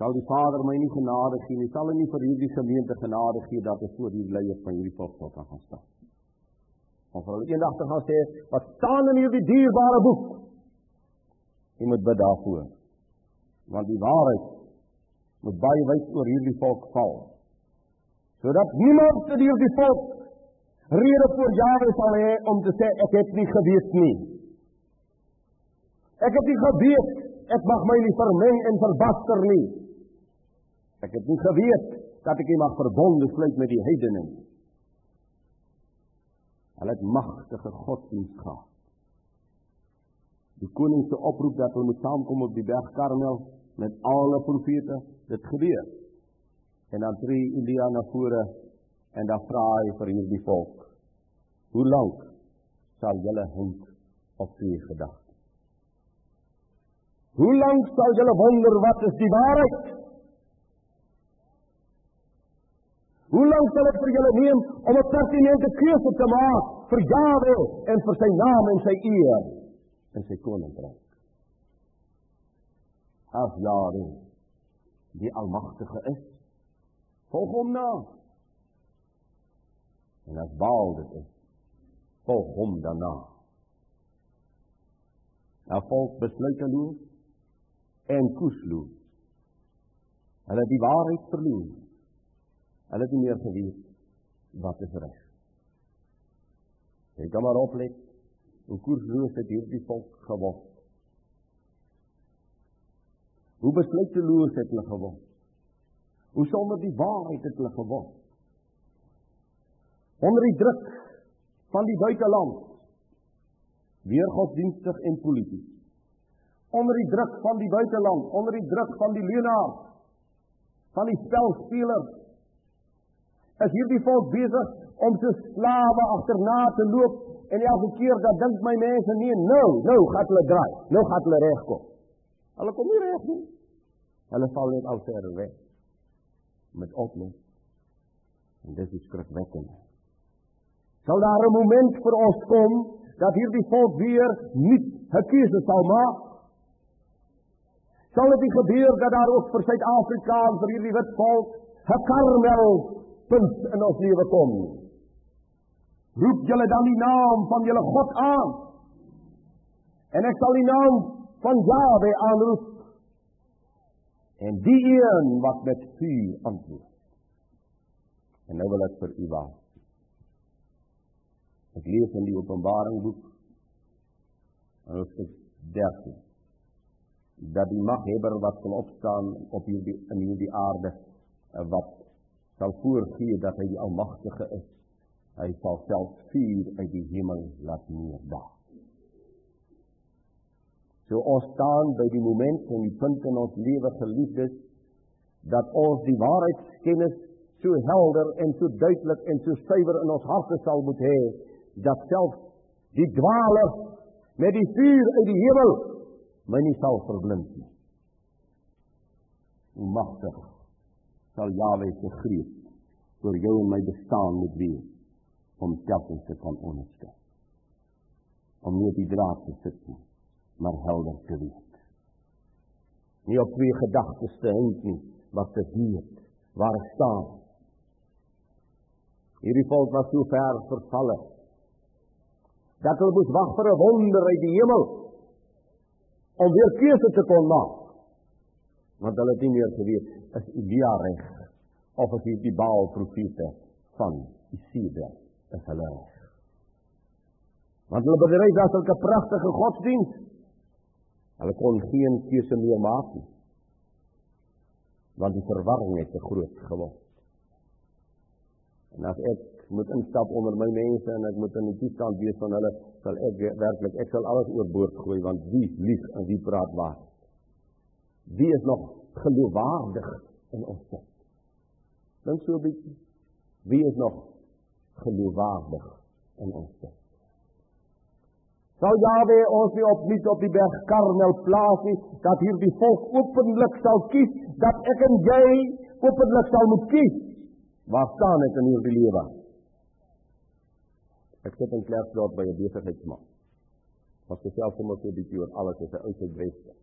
sal die Vader my nie genade gee nie, sal hy nie vir hierdie gemeente genade gee dat ek voor die leiers van hierdie volk sal kan gaan staan. Of hulle eendag te gaan sê, wat staan in hierdie dierbare boek? Jy moet bid daarvoor. Want die waarheid moet baie wyd oor hierdie volk val. Sodat niemand in hierdie volk rede voor Jahwe sal hê om te sê ek het nie geweet nie. Ek het nie geweet ek mag my nie vermeng en verbaster nie. Ek het nie geweet dat ek nie mag verbonde sluit met die heidene nie. Hulle het magtige godsdienst gehad. Die koning se oproep dat hulle moet saamkom op die berg Karmel met alle profete, dit gebeur. En dan tree Elia na vore en dan vra hy vir hierdie volk: "Hoe lank sal julle hond op twee gedagte? Hoe lank sal julle wonder wat is die waarheid?" Hoe lank sal dit vir julle neem om 'n pertinente keuse te maak vir Jahwe en vir sy naam en sy eer en sy koninkryk? As Jahwe die almagtige is, volg hom na. En as Baal dit is, volg hom daarna. Nou volk besluiteloos en koesloos. Hulle die waarheid verloor. Hulle het nie meer geweet wat is reg. Jy kan maar oplet hoe koersloos het hierdie volk geword. Hoe besluiteloos het hulle geword. Hoe sonder die waarheid het hulle geword. Onder die druk van die buiteland weer godsdienstig en polities. Onder die druk van die buiteland, onder die druk van die leenaars, van die spelspelers is hierdie volk besig om so slawe agterna te loop en elke keer dat dink my mense nee nou nou gaan hulle draai. Nou gaan hulle regkom hulle kom nie reg nie. Hulle val net al verder weg. Met oplos en dit is skrikwekkend sal daar 'n moment vir ons kom dat hierdie volk weer nie 'n keuse sal maak? Sal dit gebeur dat daar ook vir Suid-Afrika en vir hierdie wit volk 'n karmel punt in ons lewe kom. Roep julle dan die naam van julle God aan. En ek sal die naam van Jahwe aanroep. En die een wat met vuur antwoord. En nou wil ek vir u waak. Ek lees in die openbaring boek. En hoofdstuk 13. Dat die maghebber wat kan opstaan op hierdie, in hierdie aarde. Wat sal voorgee dat hy die almagtige is. Hy sal self vuur uit die hemel laat neerdaal. So ons staan by die moment en die punt in ons lewe geliefdes dat ons die waarheidskennis so helder en so duidelik en so suiwer in ons harte sal moet hê dat self die dwaler met die vuur uit die hemel my nie sal verblind nie. Magtig sal Jahwe se greep oor jou en my bestaan moet wees om telkens te kan onderskei. Om nie op die draad te sit nie, maar helder te weet. Nie op twee gedagtes te hink nie, maar te weet waar ek staan. Hierdie volk was so ver vervalle dat hulle moes wag vir 'n wonder uit die hemel om weer keuse te kon maak. Want hulle het nie meer geweet is Elia reg of is die Baal profete van Isebel is hulle reg. Want hulle bedryf daar sulke pragtige godsdienst. Hulle kon geen keuse meer maak nie. Want die verwarring het te groot geword. En as ek moet instap onder my mense en ek moet in die toestand wees van hulle, sal ek werklik ek sal alles oorboord gooi want wie lieg en wie praat waar? Wie is nog geloofwaardig in ons tyd? Dink so 'n bietjie. Wie is nog geloofwaardig in ons tyd? Sal Jahwe ons nie opnuut op die berg Karmel plaas nie, dat hierdie volk openlik sal kies, dat ek en jy openlik sal moet kies. Waar staan ek in hierdie lewe? Ek sit in Klerksdorp by 'n besigheidsman. Wat gesels hom ook 'n bietjie oor alles wat hy uit sy breed het.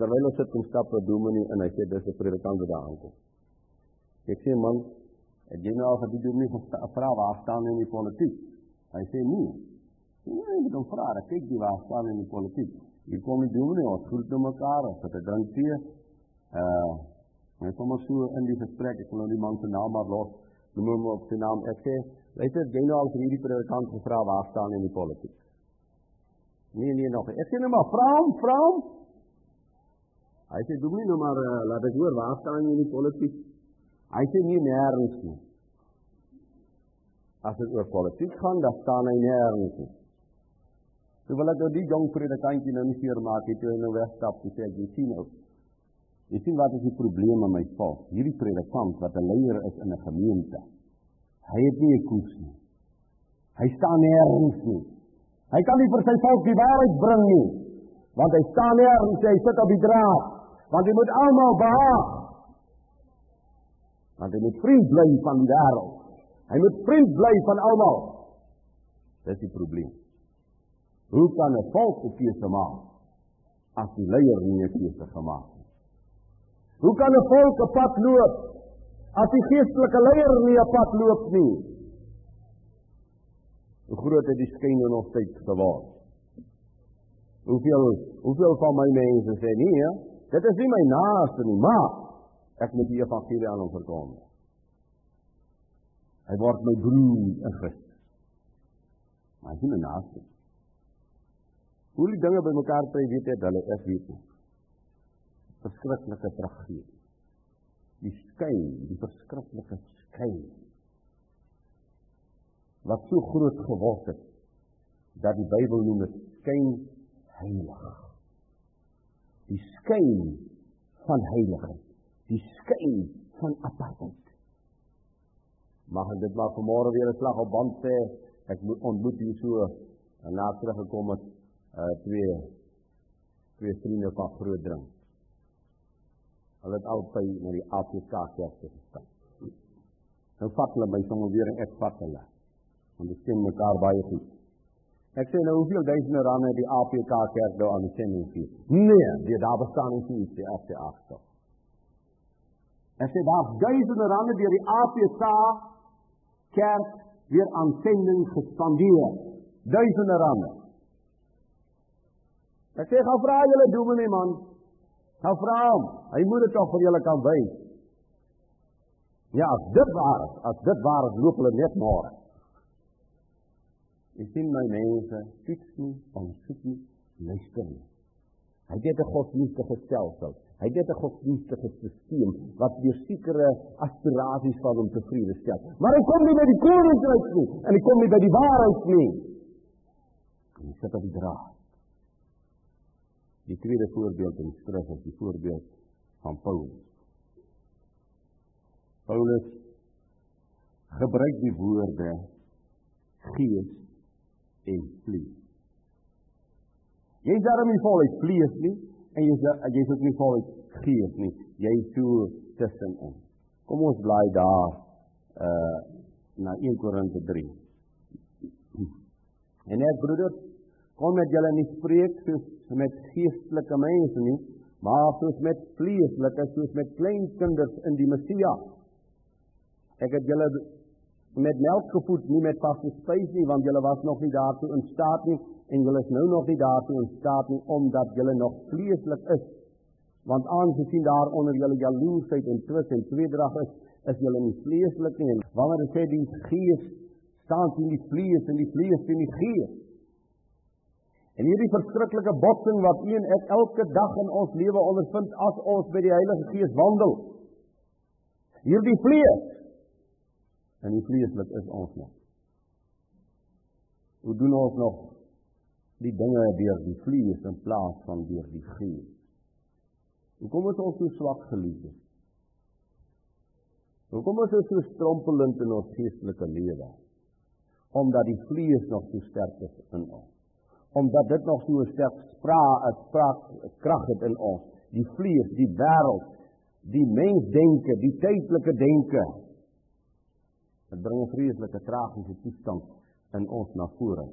Terwyl ons sit en stap op dominee en hy sê dis 'n predikant wat daar aankom. Ek sê man, het jy nou vir die dominee gevra waar staan in die politiek? Hy sê nee. Nee, ek moet vra, ek kyk die waar staan in die politiek. Hier kom die dominee, ons groet nou mekaar, ons het 'n drink tee. Uh, en kom ons so in die gesprek, ek wil nou die man se naam maar los. Noem hom op sy naam. Ek sê, luister, jy nou al vir hierdie predikant gevra waar staan in die politiek? Nee, nee, nog. Ek sê nou maar, vra hom, vra hom. Hy sê doen nie nou maar uh, laat ek hoor waar staan jy in die politiek? Hy sê nie nêrens nie. As dit oor politiek gaan, dan staan hy nêrens nie. Toe wil ek nou die jong predikantjie nou nie seer maak nie, toe hy nou wegstap, toe sê ek, jy sien ook, jy sien wat is die probleem met my volk? Hierdie predikant wat 'n leier is in 'n gemeente, hy het nie 'n koers nie. Hy staan nêrens nie. Hy kan nie vir sy volk die waarheid bring nie, want hy staan nêrens, hy sit op die draad want jy moet almal behaag. Want jy moet vriend bly van die wêreld. Hy moet vriend bly van almal. Dis die probleem. Hoe kan 'n volk 'n keuse maak as die leier nie 'n keuse gemaak het? Hoe kan 'n volk 'n pad loop as die geestelike leier nie 'n pad loop nie? Hoe groot het die skyn nog steeds geword? Hoeveel hoeveel van my mense sê nee, he? Dit is nie my naaste nie, maar ek moet die evangelie aan hom verkondig. Hy word my broer in Christus. Maar hy is my naaste. Hoe die dinge bymekaar kry, weet ek hulle ek weet nie. Verskriklike tragedie. Die skyn, die verskriklike skyn wat so groot geword het dat die Bybel noem dit skyn heilig die skyn van heiligheid, die skyn van apartheid. Mag ek dit maar vanmôre weer 'n slag op band sê, ek moet ontmoet hier so en na teruggekom het uh twee twee vriende van groot drink. Hulle het albei na die APK kerk gestap. Nou vat hulle my sommer weer en ek vat hulle. Want dit sien mekaar baie goed. Ek sê nou hoeveel duisende rande die APK kerk nou aan die sending gee? Nee, die daar bestaan nie iets die afte agter. Ek sê daar duisende rande deur die APK kerk weer aan sending gespandeer. Duisende rande. Ek sê gaan vra julle dominee man. Gaan vra hom. Hy moet dit tog vir julle kan wys. Ja, as dit waar is, as dit waar is, loop hulle net môre. Ek sien my mense, fiks nie, ondersoek nie, luister nie. Hy het 'n godsdienstige stelsel. Hy het 'n godsdienstige stelsel wat deur sekere aspirasies van hom tevrede stel. Maar hy kom nie by die koninkryk nie en hy kom nie by die waarheid nie. Kom jy sit op die draad. Die tweede voorbeeld in skrif is die voorbeeld van Paulus. Paulus gebruik die woorde gees en vlees. Jy is daarom nie vol uit vlees nie en jy is jy is ook nie vol uit gees nie. Jy is so tussenin. Kom ons bly daar uh na 1 Korinte 3. En ek broeders, kom met julle nie spreek soos met geestelike mense nie, maar soos met vleeslike, soos met klein kinders in die Messias. Ek het julle met melk gevoed, nie met vaste spys nie, want julle was nog nie daartoe in staat nie en julle is nou nog nie daartoe in staat nie omdat julle nog vleeslik is. Want aangesien daar onder julle jaloesheid en twis en tweedrag is, is julle nie vleeslik nie. Wanneer dit sê die gees staan teen die vlees en die vlees teen die gees. En hierdie verskriklike botsing wat een ek elke dag in ons lewe ondervind as ons by die Heilige Gees wandel. Hierdie vlees en die vleeslik is ons nog. Hoe doen ons nog die dinge deur die vlees in plaas van deur die gees? Hoekom is ons so swak geliefdes? Hoekom is ons so strompelend in ons geestelike lewe? Omdat die vlees nog so sterk is in ons. Omdat dit nog so sterk spraak, spraak krag het in ons. Die vlees, die wêreld, die mensdenke, die tydelike denke, Dit bring 'n vreeslike tragiese toestand in ons na vore.